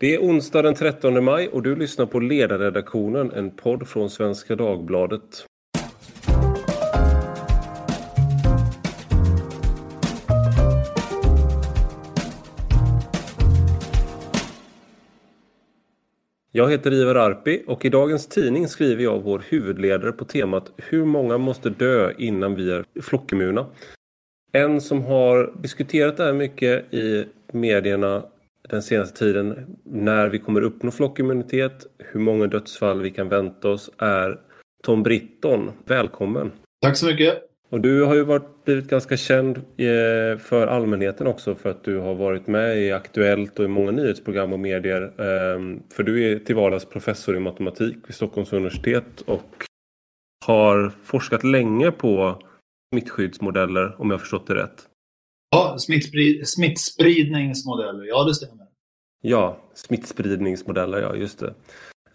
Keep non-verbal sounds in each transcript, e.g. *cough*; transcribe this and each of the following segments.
Det är onsdag den 13 maj och du lyssnar på Ledarredaktionen, en podd från Svenska Dagbladet. Jag heter Ivar Arpi och i dagens tidning skriver jag vår huvudledare på temat Hur många måste dö innan vi är flockimmuna? En som har diskuterat det här mycket i medierna den senaste tiden när vi kommer uppnå flockimmunitet, hur många dödsfall vi kan vänta oss är Tom Britton. Välkommen! Tack så mycket! Och du har ju varit, blivit ganska känd eh, för allmänheten också för att du har varit med i Aktuellt och i många nyhetsprogram och medier. Ehm, för du är till vardags professor i matematik vid Stockholms universitet och har forskat länge på smittskyddsmodeller om jag förstått det rätt. Ja, smittsprid smittspridningsmodeller, ja det stämmer. Ja, smittspridningsmodeller, ja just det.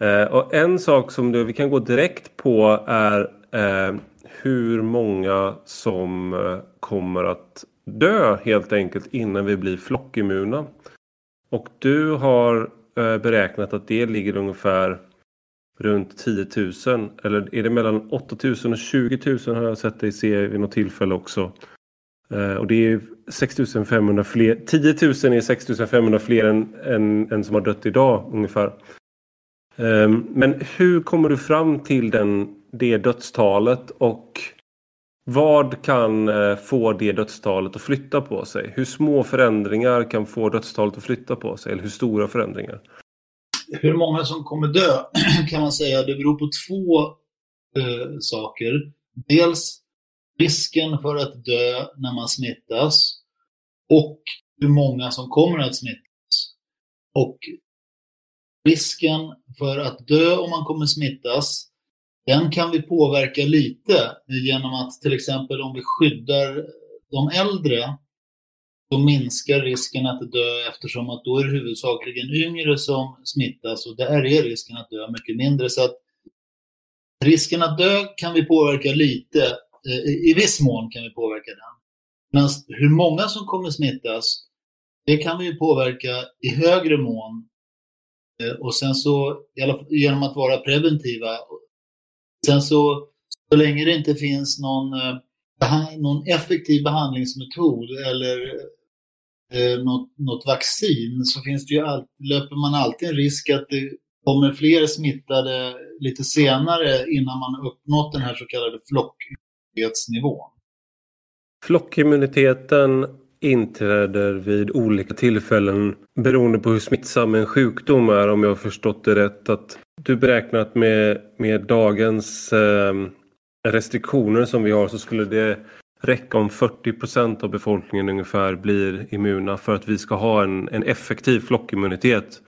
Eh, och en sak som du, vi kan gå direkt på är eh, hur många som eh, kommer att dö helt enkelt innan vi blir flockimmuna. Och du har eh, beräknat att det ligger ungefär runt 10 000. Eller är det mellan 8 000 och 20 000 har jag sett dig se vid något tillfälle också. Eh, och det är 6500 fler. 10 000 är 6500 fler än, än, än som har dött idag ungefär. Ehm, men hur kommer du fram till den, det dödstalet och vad kan eh, få det dödstalet att flytta på sig? Hur små förändringar kan få dödstalet att flytta på sig? Eller hur stora förändringar? Hur många som kommer dö *clears throat* kan man säga, det beror på två eh, saker. Dels risken för att dö när man smittas och hur många som kommer att smittas. Och risken för att dö om man kommer smittas, den kan vi påverka lite genom att till exempel om vi skyddar de äldre då minskar risken att dö eftersom att då är det huvudsakligen yngre som smittas och där är risken att dö mycket mindre. Så att risken att dö kan vi påverka lite Eh, i viss mån kan vi påverka den. Men hur många som kommer smittas, det kan vi påverka i högre mån. Eh, och sen så, genom att vara preventiva. Sen så, så länge det inte finns någon, eh, någon effektiv behandlingsmetod eller något, något vaccin så finns det ju all, löper man alltid en risk att det kommer fler smittade lite senare innan man uppnått den här så kallade flock immunitetsnivån. Flockimmuniteten inträder vid olika tillfällen beroende på hur smittsam en sjukdom är om jag har förstått det rätt. Att du beräknat med, med dagens eh, restriktioner som vi har så skulle det räcka om 40 procent av befolkningen ungefär blir immuna för att vi ska ha en, en effektiv flockimmunitet.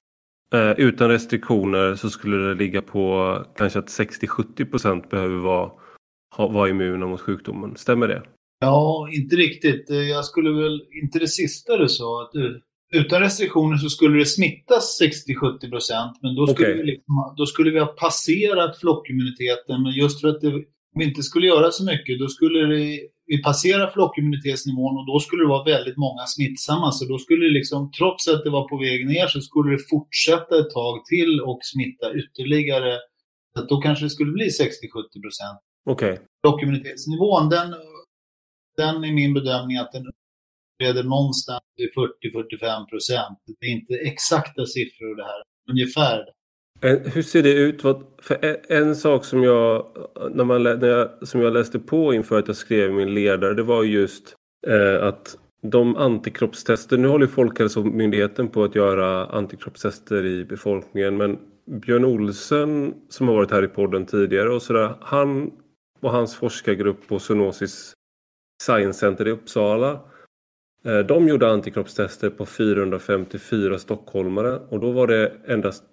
Eh, utan restriktioner så skulle det ligga på kanske att 60-70 procent behöver vara vara immuna mot sjukdomen. Stämmer det? Ja, inte riktigt. Eh, jag skulle väl, inte det sista du sa, att du, utan restriktioner så skulle det smittas 60-70 procent, men då skulle, okay. vi liksom, då skulle vi ha passerat flockimmuniteten. Men just för att det, vi inte skulle göra så mycket, då skulle det, vi passera flockimmunitetsnivån och då skulle det vara väldigt många smittsamma. Så då skulle det liksom, trots att det var på väg ner, så skulle det fortsätta ett tag till och smitta ytterligare. Så då kanske det skulle bli 60-70 procent. Okej. Okay. Dockimmunitetsnivån, den, den är min bedömning att den leder någonstans till 40-45 procent. Det är inte exakta siffror det här, ungefär. Hur ser det ut? För en sak som jag, när man, när jag, som jag läste på inför att jag skrev min ledare, det var just eh, att de antikroppstester, nu håller Folkhälsomyndigheten på att göra antikroppstester i befolkningen, men Björn Olsen som har varit här i podden tidigare och sådär, han och hans forskargrupp på Zoonosis Science Center i Uppsala. Eh, de gjorde antikroppstester på 454 stockholmare och då var det endast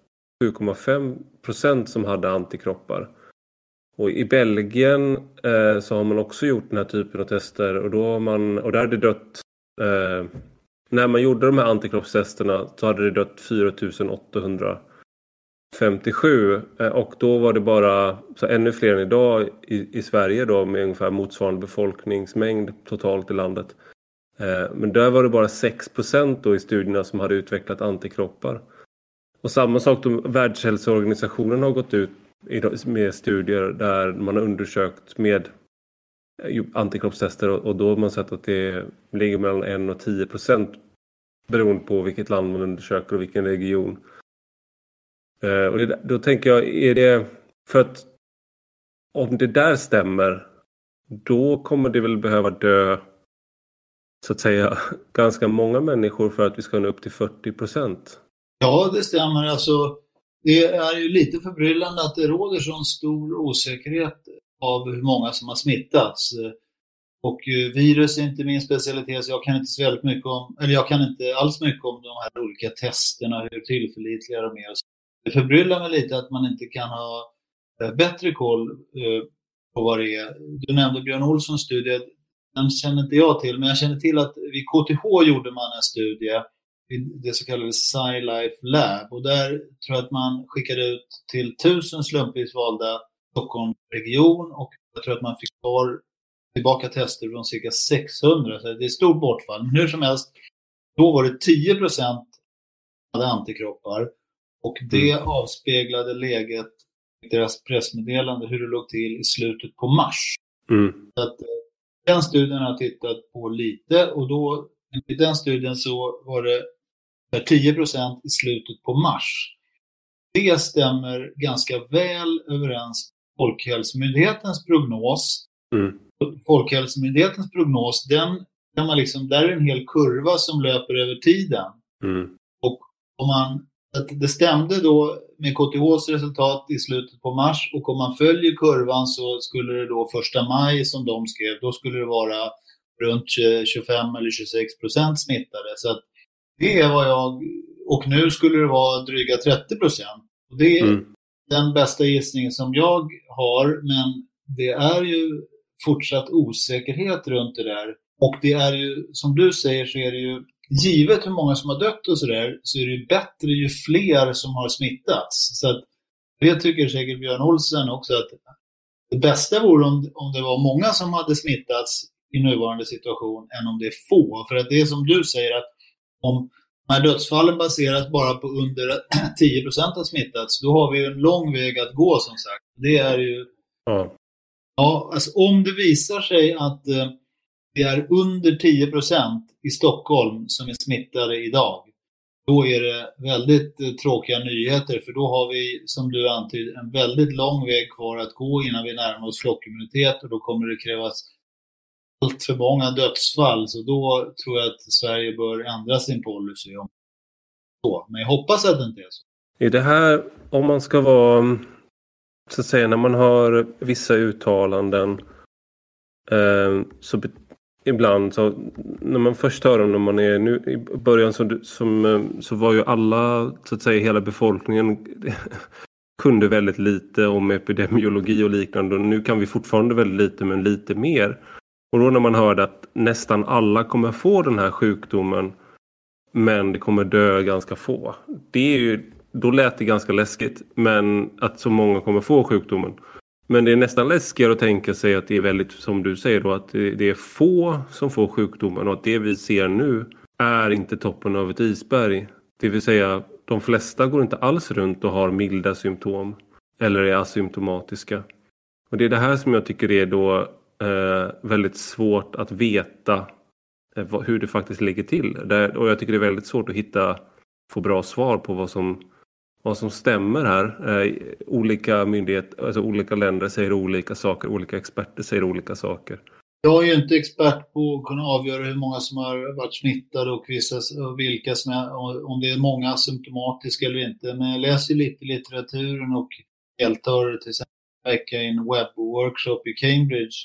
7,5 procent som hade antikroppar. Och i Belgien eh, så har man också gjort den här typen av tester och då har man, och där hade det dött eh, när man gjorde de här antikroppstesterna så hade det dött 4800 57 eh, och då var det bara så ännu fler än idag i, i Sverige då med ungefär motsvarande befolkningsmängd totalt i landet. Eh, men där var det bara 6 då i studierna som hade utvecklat antikroppar. Och samma sak, då, Världshälsoorganisationen har gått ut med studier där man har undersökt med eh, antikroppstester och då har man sett att det ligger mellan 1 och 10 procent beroende på vilket land man undersöker och vilken region. Eh, och det, då tänker jag, är det för att om det där stämmer då kommer det väl behöva dö så att säga *laughs* ganska många människor för att vi ska nå upp till 40 procent? Ja, det stämmer. Alltså, det är ju lite förbryllande att det råder så stor osäkerhet av hur många som har smittats. Och virus är inte min specialitet, så jag kan inte så väldigt mycket om, eller jag kan inte alls mycket om de här olika testerna, hur tillförlitliga de är. Det förbryllar mig lite att man inte kan ha eh, bättre koll eh, på vad det är. Du nämnde Björn Olssons studie, den känner inte jag till, men jag känner till att vid KTH gjorde man en studie det så kallade SciLife Lab. Och där tror jag att man skickade ut till tusen slumpvis valda Stockholmsregion och jag tror att man fick kvar tillbaka tester från cirka 600. Så det är stort bortfall. Men hur som helst, då var det 10 procent hade antikroppar och det mm. avspeglade läget i deras pressmeddelande hur det låg till i slutet på mars. Mm. Så att, eh, den studien har jag tittat på lite och då i den studien så var det 10 procent i slutet på mars. Det stämmer ganska väl överens med Folkhälsomyndighetens prognos. Mm. Folkhälsomyndighetens prognos, den kan man liksom, där är en hel kurva som löper över tiden. Mm. Och om man, det stämde då med KTHs resultat i slutet på mars och om man följer kurvan så skulle det då första maj som de skrev, då skulle det vara runt 25 eller 26 procent smittade. Så att det är vad jag... Och nu skulle det vara dryga 30 procent. Det är mm. den bästa gissningen som jag har, men det är ju fortsatt osäkerhet runt det där. Och det är ju, som du säger, så är det ju givet hur många som har dött och sådär, så är det ju bättre ju fler som har smittats. Så att, det tycker säkert Björn Olsen också att det bästa vore om, om det var många som hade smittats i nuvarande situation än om det är få. För att det är som du säger att om de här dödsfallen baseras bara på under *clears throat* 10% har smittats, då har vi en lång väg att gå som sagt. Det är ju... Ja. Ja, alltså om det visar sig att eh, det är under 10 procent i Stockholm som är smittade idag, då är det väldigt eh, tråkiga nyheter för då har vi, som du antyder, en väldigt lång väg kvar att gå innan vi närmar oss flockimmunitet och då kommer det krävas allt för många dödsfall. Så då tror jag att Sverige bör ändra sin policy. Om så. Men jag hoppas att det inte är så. Är det här, om man ska vara, så att säga, när man har vissa uttalanden eh, så ibland så när man först hör om när man är nu i början så, som, så var ju alla så att säga hela befolkningen *laughs* kunde väldigt lite om epidemiologi och liknande och nu kan vi fortfarande väldigt lite men lite mer. Och då när man hörde att nästan alla kommer få den här sjukdomen men det kommer dö ganska få. Det är ju, då lät det ganska läskigt men att så många kommer få sjukdomen. Men det är nästan läskigare att tänka sig att det är väldigt, som du säger då, att det är få som får sjukdomen och att det vi ser nu är inte toppen av ett isberg. Det vill säga, de flesta går inte alls runt och har milda symptom eller är asymptomatiska. Och det är det här som jag tycker är då eh, väldigt svårt att veta eh, hur det faktiskt ligger till. Det, och jag tycker det är väldigt svårt att hitta, få bra svar på vad som, vad som stämmer här. Eh, olika myndigheter, alltså olika länder säger olika saker, olika experter säger olika saker. Jag är ju inte expert på att kunna avgöra hur många som har varit smittade och, vissa, vilka som är, om det är många symptomatiska eller inte. Men jag läser lite i litteraturen och deltar till exempel vecka i en webbworkshop i Cambridge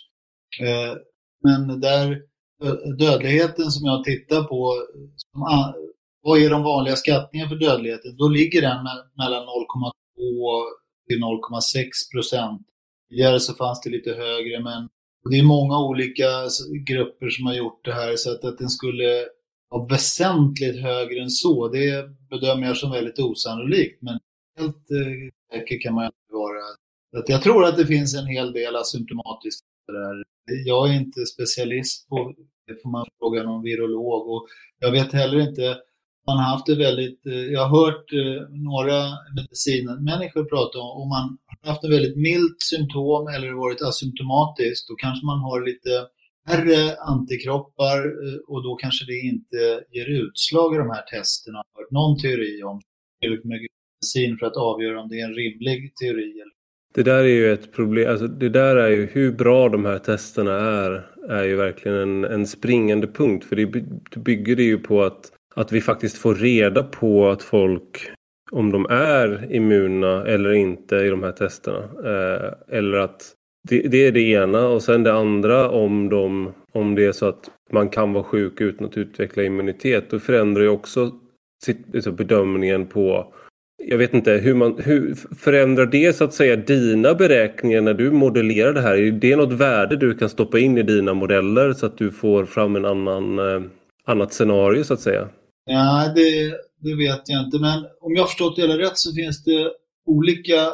eh, men där eh, dödligheten som jag tittar på, vad är de vanliga skattningarna för dödligheten? Då ligger den mellan 0,2 till 0,6 procent. Tidigare så fanns det lite högre men det är många olika grupper som har gjort det här så att, att den skulle vara väsentligt högre än så, det bedömer jag som väldigt osannolikt. Men helt eh, säker kan man inte vara. Att jag tror att det finns en hel del asymptomatiskt där jag är inte specialist på det, får man fråga någon virolog. Och jag vet heller inte, man har haft det väldigt, eh, jag har hört eh, några medicinmänniskor prata om, om man har haft ett väldigt milt symptom eller varit asymptomatiskt, då kanske man har lite färre antikroppar eh, och då kanske det inte ger utslag i de här testerna. Jag har hört någon teori om hur mycket medicin för att avgöra om det är en rimlig teori. Det där är ju ett problem, alltså det där är ju hur bra de här testerna är, är ju verkligen en, en springande punkt för det bygger det ju på att att vi faktiskt får reda på att folk om de är immuna eller inte i de här testerna. Eh, eller att det, det, är det ena och sen det andra om, de, om det är så att man kan vara sjuk utan att utveckla immunitet. Då förändrar ju också sitt, liksom bedömningen på jag vet inte, hur, man, hur förändrar det så att säga dina beräkningar när du modellerar det här? Är det något värde du kan stoppa in i dina modeller så att du får fram en annan, eh, annat scenario så att säga? Ja, det, det vet jag inte. Men om jag har förstått det hela rätt så finns det olika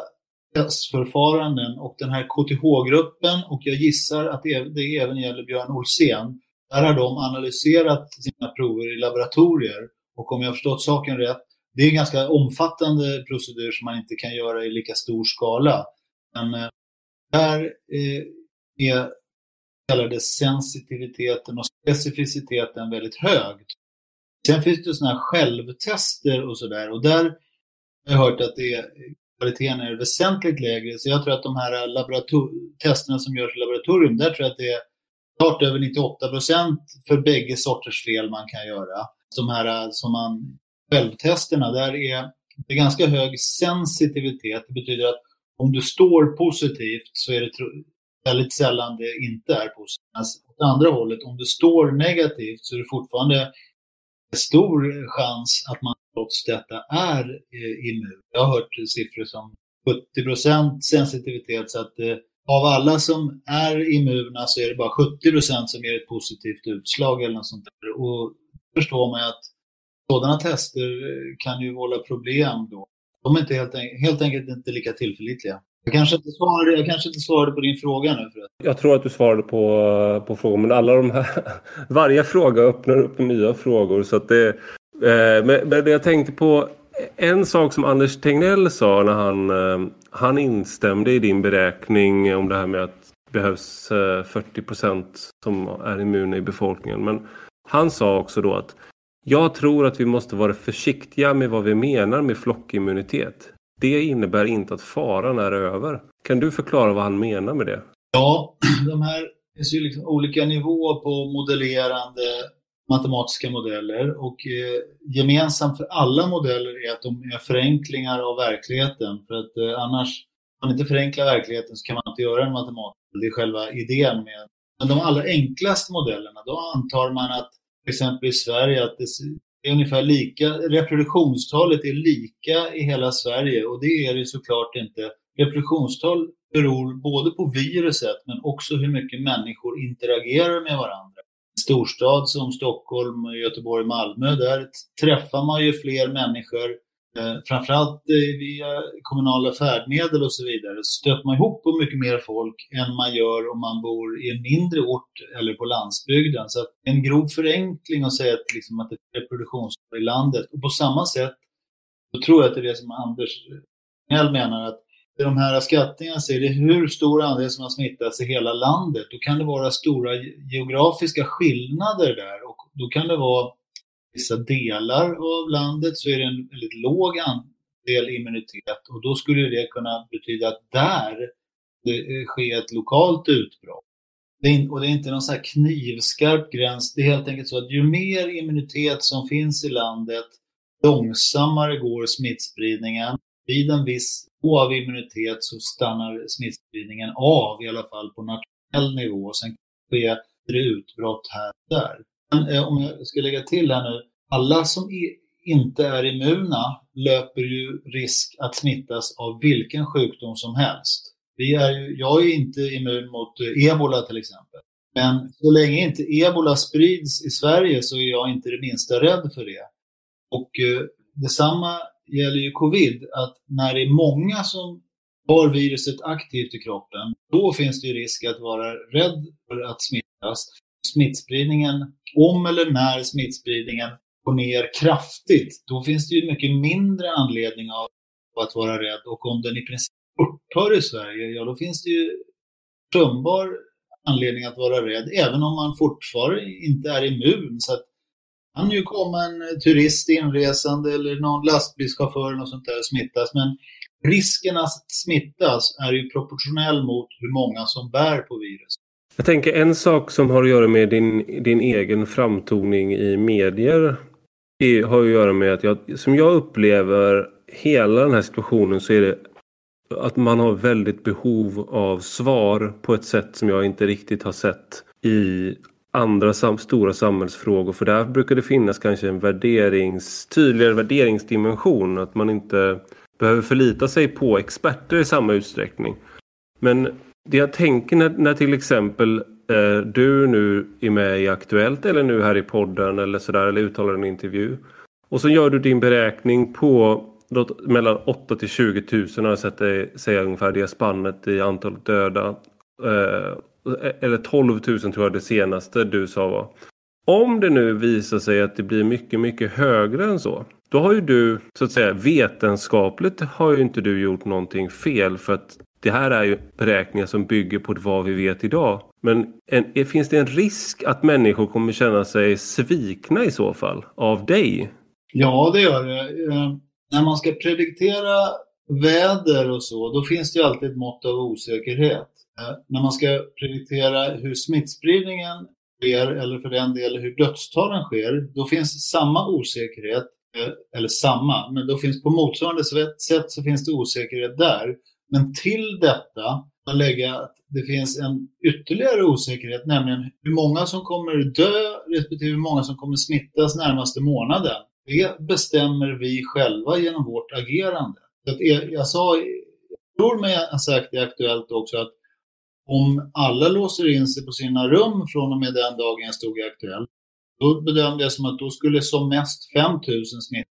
testförfaranden och den här KTH-gruppen och jag gissar att det, även gäller Björn Olsén. Där har de analyserat sina prover i laboratorier och om jag har förstått saken rätt, det är en ganska omfattande procedur som man inte kan göra i lika stor skala. Men eh, där eh, är kallade sensitiviteten och specificiteten väldigt hög. Sen finns det sådana här självtester och sådär och där har jag hört att det är, kvaliteten är väsentligt lägre. Så jag tror att de här testerna som görs i laboratorium, där tror jag att det är klart över 98 procent för bägge sorters fel man kan göra. De här som man, självtesterna, där är det ganska hög sensitivitet. Det betyder att om du står positivt så är det väldigt sällan det inte är positivt. Alltså, åt andra hållet, om du står negativt så är det fortfarande stor chans att man trots detta är eh, immun. Jag har hört siffror som 70% sensitivitet så att eh, av alla som är immuna så är det bara 70% som ger ett positivt utslag eller något sånt där. Och då förstår man ju att sådana tester eh, kan ju vålla problem då. De är inte helt, helt enkelt inte lika tillförlitliga. Jag kanske, inte svarade, jag kanske inte svarade på din fråga nu. Fred. Jag tror att du svarade på, på frågan, men alla de här, *laughs* varje fråga öppnar upp nya frågor. Så att det, eh, men, men jag tänkte på en sak som Anders Tegnell sa när han, eh, han instämde i din beräkning om det här med att det behövs eh, 40 procent som är immuna i befolkningen. Men han sa också då att jag tror att vi måste vara försiktiga med vad vi menar med flockimmunitet. Det innebär inte att faran är över. Kan du förklara vad han menar med det? Ja, *clears throat* de här finns ju liksom olika nivåer på modellerande matematiska modeller och eh, gemensamt för alla modeller är att de är förenklingar av verkligheten. För att eh, annars, om man inte förenklar verkligheten så kan man inte göra en matematisk Det är själva idén med Men de allra enklaste modellerna, då antar man att till exempel i Sverige att det är ungefär lika, reproduktionstalet är lika i hela Sverige och det är det såklart inte. Reproduktionstal beror både på viruset men också hur mycket människor interagerar med varandra. En storstad som Stockholm, Göteborg, Malmö, där träffar man ju fler människor Eh, framförallt eh, via kommunala färdmedel och så vidare stöter man ihop på mycket mer folk än man gör om man bor i en mindre ort eller på landsbygden. Så en grov förenkling att säga att, liksom, att det är reproduktionstal i landet. Och på samma sätt så tror jag att det är det som Anders eh, Nell menar att de här skattningarna ser det hur stor andel som har smittats i hela landet. Då kan det vara stora geografiska skillnader där och då kan det vara vissa delar av landet så är det en väldigt låg andel immunitet och då skulle det kunna betyda att där det eh, sker ett lokalt utbrott. Det är, och det är inte någon så knivskarp gräns. Det är helt enkelt så att ju mer immunitet som finns i landet, långsammare går smittspridningen. Vid en viss nivå av immunitet så stannar smittspridningen av, i alla fall på nationell nivå. Sen sker det utbrott här och där. Eh, om jag ska lägga till här nu, alla som inte är immuna löper ju risk att smittas av vilken sjukdom som helst. Vi är ju, jag är inte immun mot eh, ebola till exempel. Men så länge inte ebola sprids i Sverige så är jag inte det minsta rädd för det. Och eh, detsamma gäller ju covid, att när det är många som har viruset aktivt i kroppen, då finns det ju risk att vara rädd för att smittas. Smittspridningen om eller när smittspridningen går ner kraftigt, då finns det ju mycket mindre anledning av att vara rädd. Och om den i princip upphör i Sverige, ja då finns det ju försumbar anledning att vara rädd, även om man fortfarande inte är immun. Så att kan ju komma en turist inresande eller någon lastbilschaufför eller något sånt där och smittas. Men risken att smittas är ju proportionell mot hur många som bär på viruset. Jag tänker en sak som har att göra med din, din egen framtoning i medier är, har att göra med att jag, som jag upplever hela den här situationen så är det att man har väldigt behov av svar på ett sätt som jag inte riktigt har sett i andra sam stora samhällsfrågor. För där brukar det finnas kanske en värderings, tydligare värderingsdimension. Att man inte behöver förlita sig på experter i samma utsträckning. Men det jag tänker när, när till exempel eh, du nu är med i Aktuellt eller nu här i podden eller sådär eller uttalar en intervju. Och så gör du din beräkning på mellan 8 till 20 000 har jag sett dig säga ungefär det spannet i antal döda. Eh, e-, eller 12 000 tror jag det senaste du sa var. Om det nu visar sig att det blir mycket, mycket högre än så. Då har ju du, så att säga vetenskapligt har ju inte du gjort någonting fel för att det här är ju beräkningar som bygger på vad vi vet idag. Men en, finns det en risk att människor kommer känna sig svikna i så fall av dig? Ja, det gör det. Eh, när man ska prediktera väder och så, då finns det ju alltid ett mått av osäkerhet. Eh, när man ska prediktera hur smittspridningen sker, eller för den delen hur dödstalen sker, då finns samma osäkerhet, eh, eller samma, men då finns på motsvarande sätt så finns det osäkerhet där. Men till detta kan lägga att det finns en ytterligare osäkerhet, nämligen hur många som kommer dö respektive hur många som kommer smittas närmaste månaden. Det bestämmer vi själva genom vårt agerande. Jag sa, jag tror mig ha sagt det Aktuellt också, att om alla låser in sig på sina rum från och med den dagen jag stod i Aktuellt, då bedömde jag som att då skulle som mest 5000 smittas.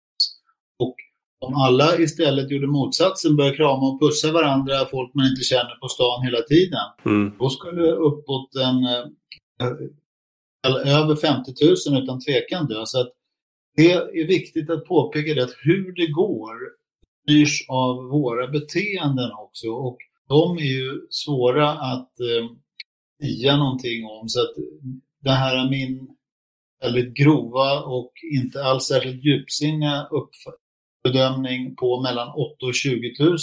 Om alla istället gjorde motsatsen, började krama och pussa varandra, folk man inte känner på stan hela tiden, mm. då skulle uppåt en, äh, över 50 000 utan tvekan dö. Så att det är viktigt att påpeka det att hur det går styrs av våra beteenden också. Och de är ju svåra att eh, säga någonting om. Så att det här är min väldigt grova och inte alls särskilt djupsinniga bedömning på mellan 8 och 20 000.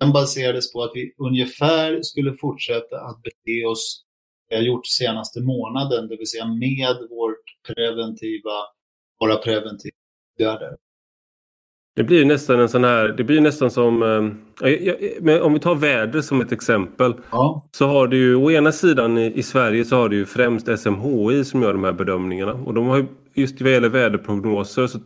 Den baserades på att vi ungefär skulle fortsätta att bete oss vi har gjort senaste månaden, det vill säga med vårt preventiva, våra preventiva åtgärder. Det blir nästan en sån här, det blir nästan som, eh, om vi tar väder som ett exempel. Ja. Så har du ju å ena sidan i, i, Sverige så har du ju främst SMHI som gör de här bedömningarna. Och de har ju, just vad gäller väderprognoser så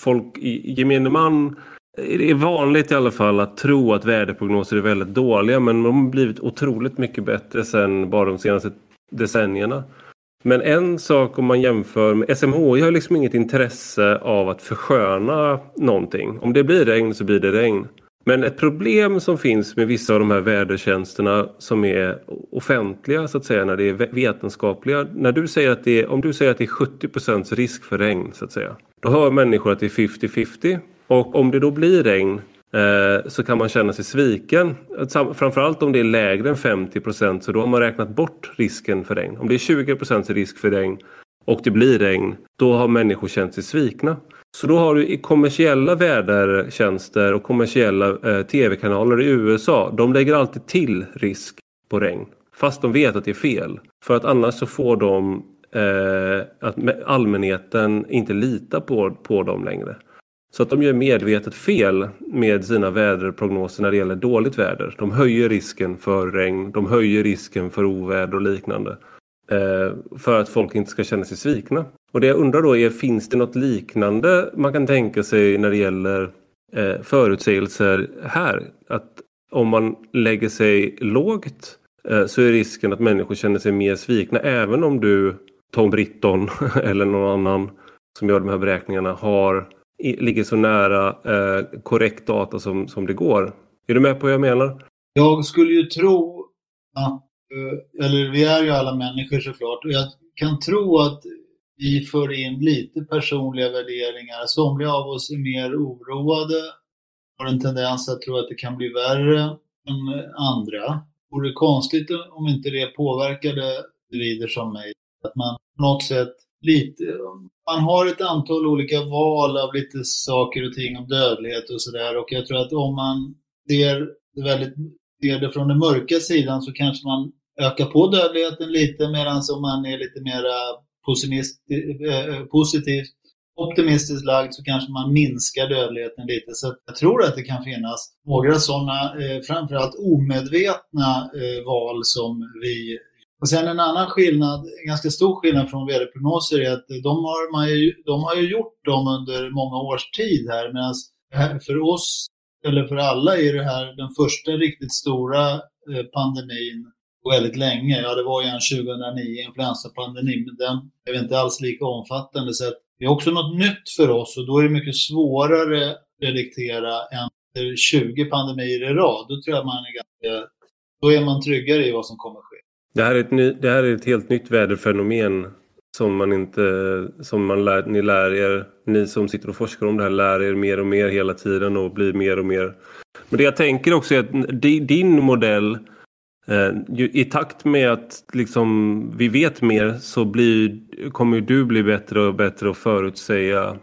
folk i gemene man eh, det är vanligt i alla fall att tro att väderprognoser är väldigt dåliga men de har blivit otroligt mycket bättre sen bara de senaste decennierna. Men en sak om man jämför med SMHI har liksom inget intresse av att försköna någonting. Om det blir regn så blir det regn. Men ett problem som finns med vissa av de här vädertjänsterna som är offentliga så att säga när det är vetenskapliga. När du säger att det är, om du säger att det är 70% risk för regn så att säga. Då hör människor att det är 50-50 och om det då blir regn eh, så kan man känna sig sviken. Framförallt om det är lägre än 50 procent så då har man räknat bort risken för regn. Om det är 20 procents risk för regn och det blir regn, då har människor känt sig svikna. Så då har du i kommersiella vädertjänster och kommersiella eh, tv-kanaler i USA, de lägger alltid till risk på regn. Fast de vet att det är fel. För att annars så får de eh, att allmänheten inte litar på, på dem längre. Så att de gör medvetet fel med sina väderprognoser när det gäller dåligt väder. De höjer risken för regn, de höjer risken för oväder och liknande. Eh, för att folk inte ska känna sig svikna. Och det jag undrar då är, finns det något liknande man kan tänka sig när det gäller eh, förutsägelser här? Att om man lägger sig lågt eh, så är risken att människor känner sig mer svikna även om du, Tom Britton *laughs* eller någon annan som gör de här beräkningarna har ligger så nära eh, korrekt data som, som det går. Är du med på vad jag menar? Jag skulle ju tro att, eh, eller vi är ju alla människor såklart, och jag kan tro att vi för in lite personliga värderingar. Somliga av oss är mer oroade, har en tendens att tro att det kan bli värre än andra. Vore det konstigt om inte det påverkade individer som mig? Att man på något sätt lite, man har ett antal olika val av lite saker och ting om dödlighet och sådär och jag tror att om man ser det, väldigt, ser det från den mörka sidan så kanske man ökar på dödligheten lite medan om man är lite mer eh, positivt optimistiskt lagd så kanske man minskar dödligheten lite. Så jag tror att det kan finnas några sådana, eh, framförallt omedvetna eh, val som vi och sen en annan skillnad, en ganska stor skillnad från väderprognoser är att de har, man ju, de har ju gjort dem under många års tid här medan eh, för oss, eller för alla, är det här den första riktigt stora eh, pandemin på väldigt länge. Ja, det var ju en 2009 influensapandemin, men den är inte alls lika omfattande. Så det är också något nytt för oss och då är det mycket svårare att prediktera än 20 pandemier i rad. Då tror jag man är ganska, då är man tryggare i vad som kommer ske. Det här är ett, ny, det här är ett helt nytt väderfenomen som man inte, som man lär, ni lär er, ni som sitter och forskar om det här lär er mer och mer hela tiden och blir mer och mer. Men det jag tänker också är att din modell eh, i takt med att liksom, vi vet mer så blir, kommer du bli bättre och bättre att förutsäga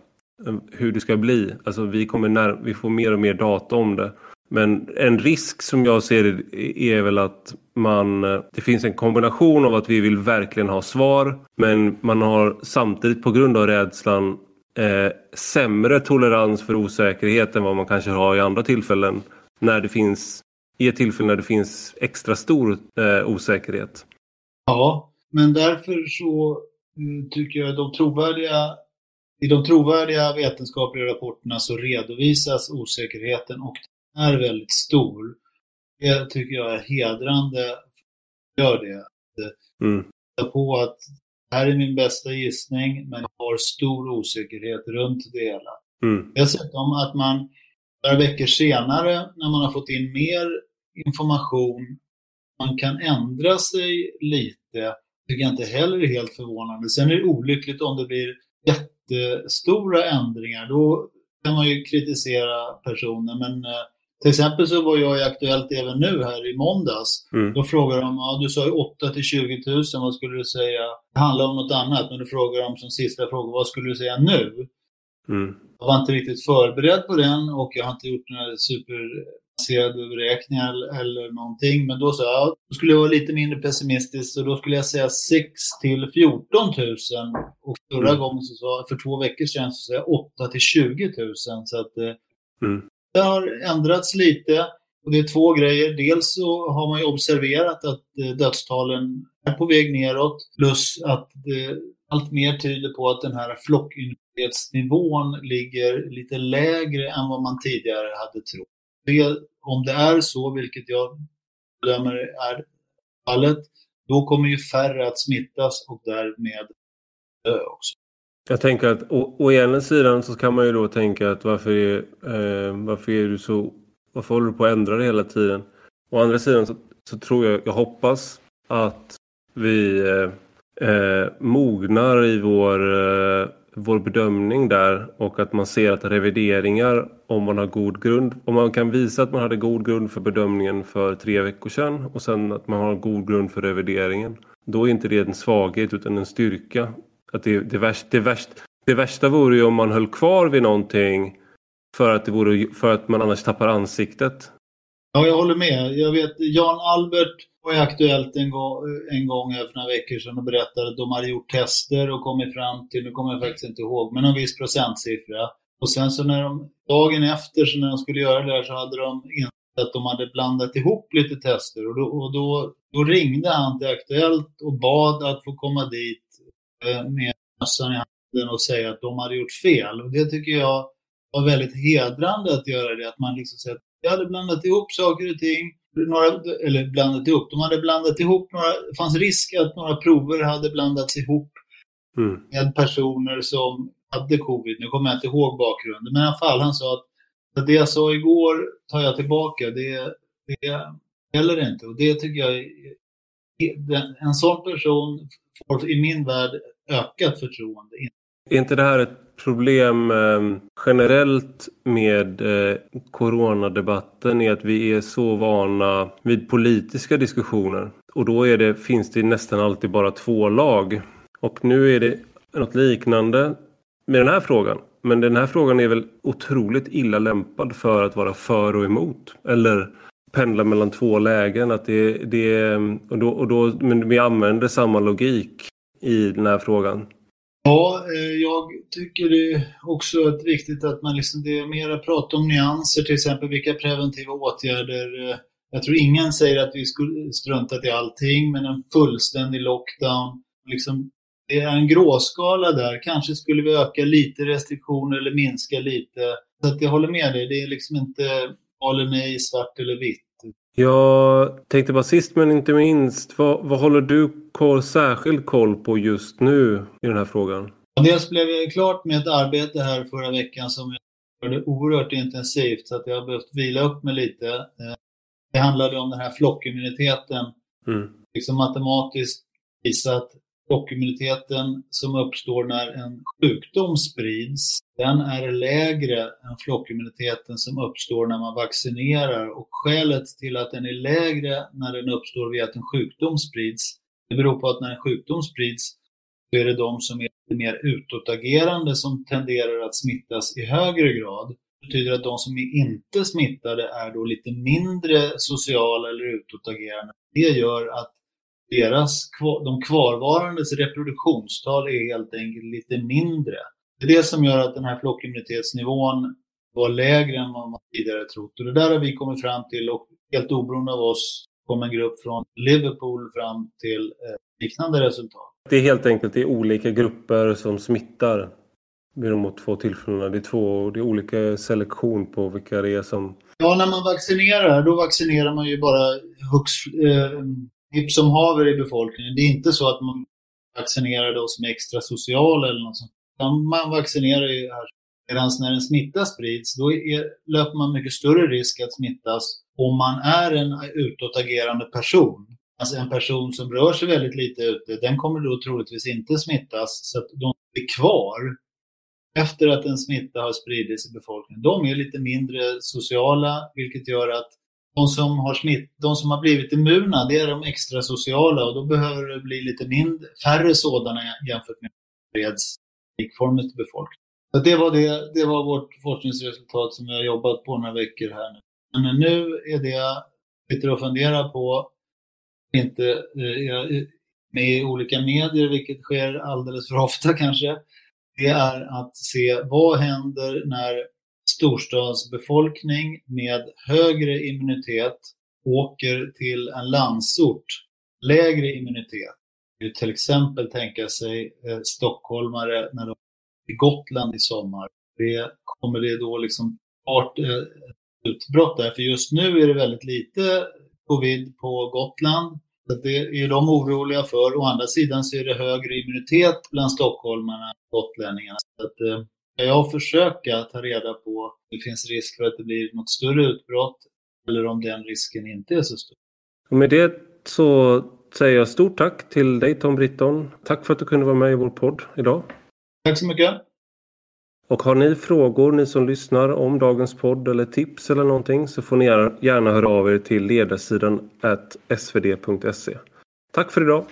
eh, hur det ska bli. Alltså vi, kommer när, vi får mer och mer data om det. Men en risk som jag ser det är väl att man, eh, det finns en kombination av att vi vill verkligen ha svar men man har samtidigt på grund av rädslan eh, sämre tolerans för osäkerhet än vad man kanske har i andra tillfällen när det finns i ett tillfälle när det finns extra stor eh, osäkerhet. Ja, men därför så mm, tycker jag de trovärdiga i de trovärdiga vetenskapliga rapporterna så redovisas osäkerheten och är väldigt stor. Det tycker jag är hedrande. Gör det. Mm. på att det här är min bästa gissning, men jag har stor osäkerhet runt det hela. Mm. Dessutom att man några veckor senare, när man har fått in mer information, man kan ändra sig lite, tycker jag inte heller är helt förvånande. Sen är det olyckligt om det blir jättestora ändringar. Då kan man ju kritisera personen, men eh, till exempel så var jag i Aktuellt även nu här i måndags. Mm. Då frågade de, ja du sa ju 8 till 20 000, vad skulle du säga? Det handlar om något annat, men då frågade de som sista fråga, vad skulle du säga nu? Mm. Jag var inte riktigt förberedd på den och jag har inte gjort några superbaserade beräkningar eller någonting. Men då sa jag, då skulle jag vara lite mindre pessimistisk och då skulle jag säga 6 till 14 000. Och förra mm. gången så sa för två veckor sedan så sa jag 8 till 20 000. Så att, eh, mm. Det har ändrats lite och det är två grejer. Dels så har man ju observerat att eh, dödstalen är på väg neråt plus att det, allt mer tyder på att den här flockimmunitetsnivån ligger lite lägre än vad man tidigare hade trott. Det, om det är så, vilket jag bedömer är fallet, då kommer ju färre att smittas och därmed dö också. Jag tänker att å, å ena sidan så kan man ju då tänka att varför är, eh, varför är du så varför håller du på att ändra det hela tiden? Å andra sidan så, så tror jag, jag hoppas att vi eh, eh, mognar i vår, eh, vår bedömning där och att man ser att revideringar om man har god grund, om man kan visa att man hade god grund för bedömningen för tre veckor sedan och sen att man har god grund för revideringen. Då är inte det en svaghet utan en styrka att det, det, värsta, det, värst, det värsta vore ju om man höll kvar vid någonting för att, det vore, för att man annars tappar ansiktet. Ja, jag håller med. Jag vet, Jan Albert var ju Aktuellt en gång, en gång för några veckor sedan och berättade att de hade gjort tester och kommit fram till, nu kommer jag faktiskt inte ihåg, men en viss procentsiffra. Och sen så när de, dagen efter så när de skulle göra det där så hade de insett att de hade blandat ihop lite tester och då, och då, då ringde han till Aktuellt och bad att få komma dit med mössan i handen och säga att de hade gjort fel. Och det tycker jag var väldigt hedrande att göra det. Att man liksom säger att jag hade blandat ihop saker och ting. Några, eller blandat ihop, de hade blandat ihop några, det fanns risk att några prover hade blandats ihop mm. med personer som hade covid. Nu kommer jag inte ihåg bakgrunden, men i alla fall han sa att, det jag sa igår tar jag tillbaka. Det, det gäller inte och det tycker jag en sån person i min värld ökat förtroende. Är inte det här ett problem eh, generellt med eh, coronadebatten Är att vi är så vana vid politiska diskussioner och då är det, finns det nästan alltid bara två lag. Och nu är det något liknande med den här frågan. Men den här frågan är väl otroligt illa lämpad för att vara för och emot. Eller pendla mellan två lägen. Att det, det, och då, och då, men vi använder samma logik i den här frågan. Ja, eh, jag tycker det är också viktigt att man liksom, det är mera pratar om nyanser, till exempel vilka preventiva åtgärder. Eh, jag tror ingen säger att vi skulle struntat i allting, men en fullständig lockdown. Liksom, det är en gråskala där. Kanske skulle vi öka lite restriktioner eller minska lite. Så att jag håller med dig, det är liksom inte ja eller nej, svart eller vitt. Jag tänkte bara sist men inte minst, vad, vad håller du koll, särskild koll på just nu i den här frågan? Dels blev jag klart med ett arbete här förra veckan som jag gjorde oerhört intensivt så att jag har behövt vila upp mig lite. Eh, det handlade om den här flockimmuniteten. Mm. Liksom matematiskt visat flockimmuniteten som uppstår när en sjukdom sprids, den är lägre än flockimmuniteten som uppstår när man vaccinerar. Och skälet till att den är lägre när den uppstår via att en sjukdom sprids, det beror på att när en sjukdom sprids så är det de som är mer utåtagerande som tenderar att smittas i högre grad. Det betyder att de som är inte smittade är då lite mindre sociala eller utåtagerande. Det gör att deras, de kvarvarandes reproduktionstal är helt enkelt lite mindre. Det är det som gör att den här flockimmunitetsnivån var lägre än vad man tidigare trott. Och det där har vi kommit fram till och helt oberoende av oss kom en grupp från Liverpool fram till eh, liknande resultat. Det är helt enkelt det olika grupper som smittar vid de två tillfällena. Det är, två, det är olika selektion på vilka det är som... Ja, när man vaccinerar, då vaccinerar man ju bara hux, eh, hipp som haver i befolkningen. Det är inte så att man vaccinerar de som är extra sociala eller något sånt. Man vaccinerar ju här. Medan när en smitta sprids, då är, löper man mycket större risk att smittas om man är en utåtagerande person. Alltså en person som rör sig väldigt lite ute, den kommer då troligtvis inte smittas. Så att de som är kvar efter att en smitta har spridits i befolkningen, de är lite mindre sociala, vilket gör att de som har smitt, de som har blivit immuna, det är de extra sociala och då behöver det bli lite mindre, färre sådana jämfört med breds likformigt befolkning. Så det var, det, det var vårt forskningsresultat som vi har jobbat på några veckor här nu. Men nu är det jag sitter och funderar på, inte eh, med i olika medier, vilket sker alldeles för ofta kanske, det är att se vad händer när storstadsbefolkning med högre immunitet åker till en landsort, lägre immunitet. Till exempel tänka sig eh, stockholmare när de är i Gotland i sommar. Det, kommer det då liksom art, eh, utbrott där? För just nu är det väldigt lite covid på Gotland. Så det är de oroliga för. Å andra sidan så är det högre immunitet bland stockholmarna och gotlänningarna. Så att, eh, jag försöka ta reda på om det finns risk för att det blir något större utbrott eller om den risken inte är så stor. Och med det så säger jag stort tack till dig Tom Britton. Tack för att du kunde vara med i vår podd idag. Tack så mycket. Och har ni frågor, ni som lyssnar, om dagens podd eller tips eller någonting så får ni gärna höra av er till ledarsidan svd.se. Tack för idag!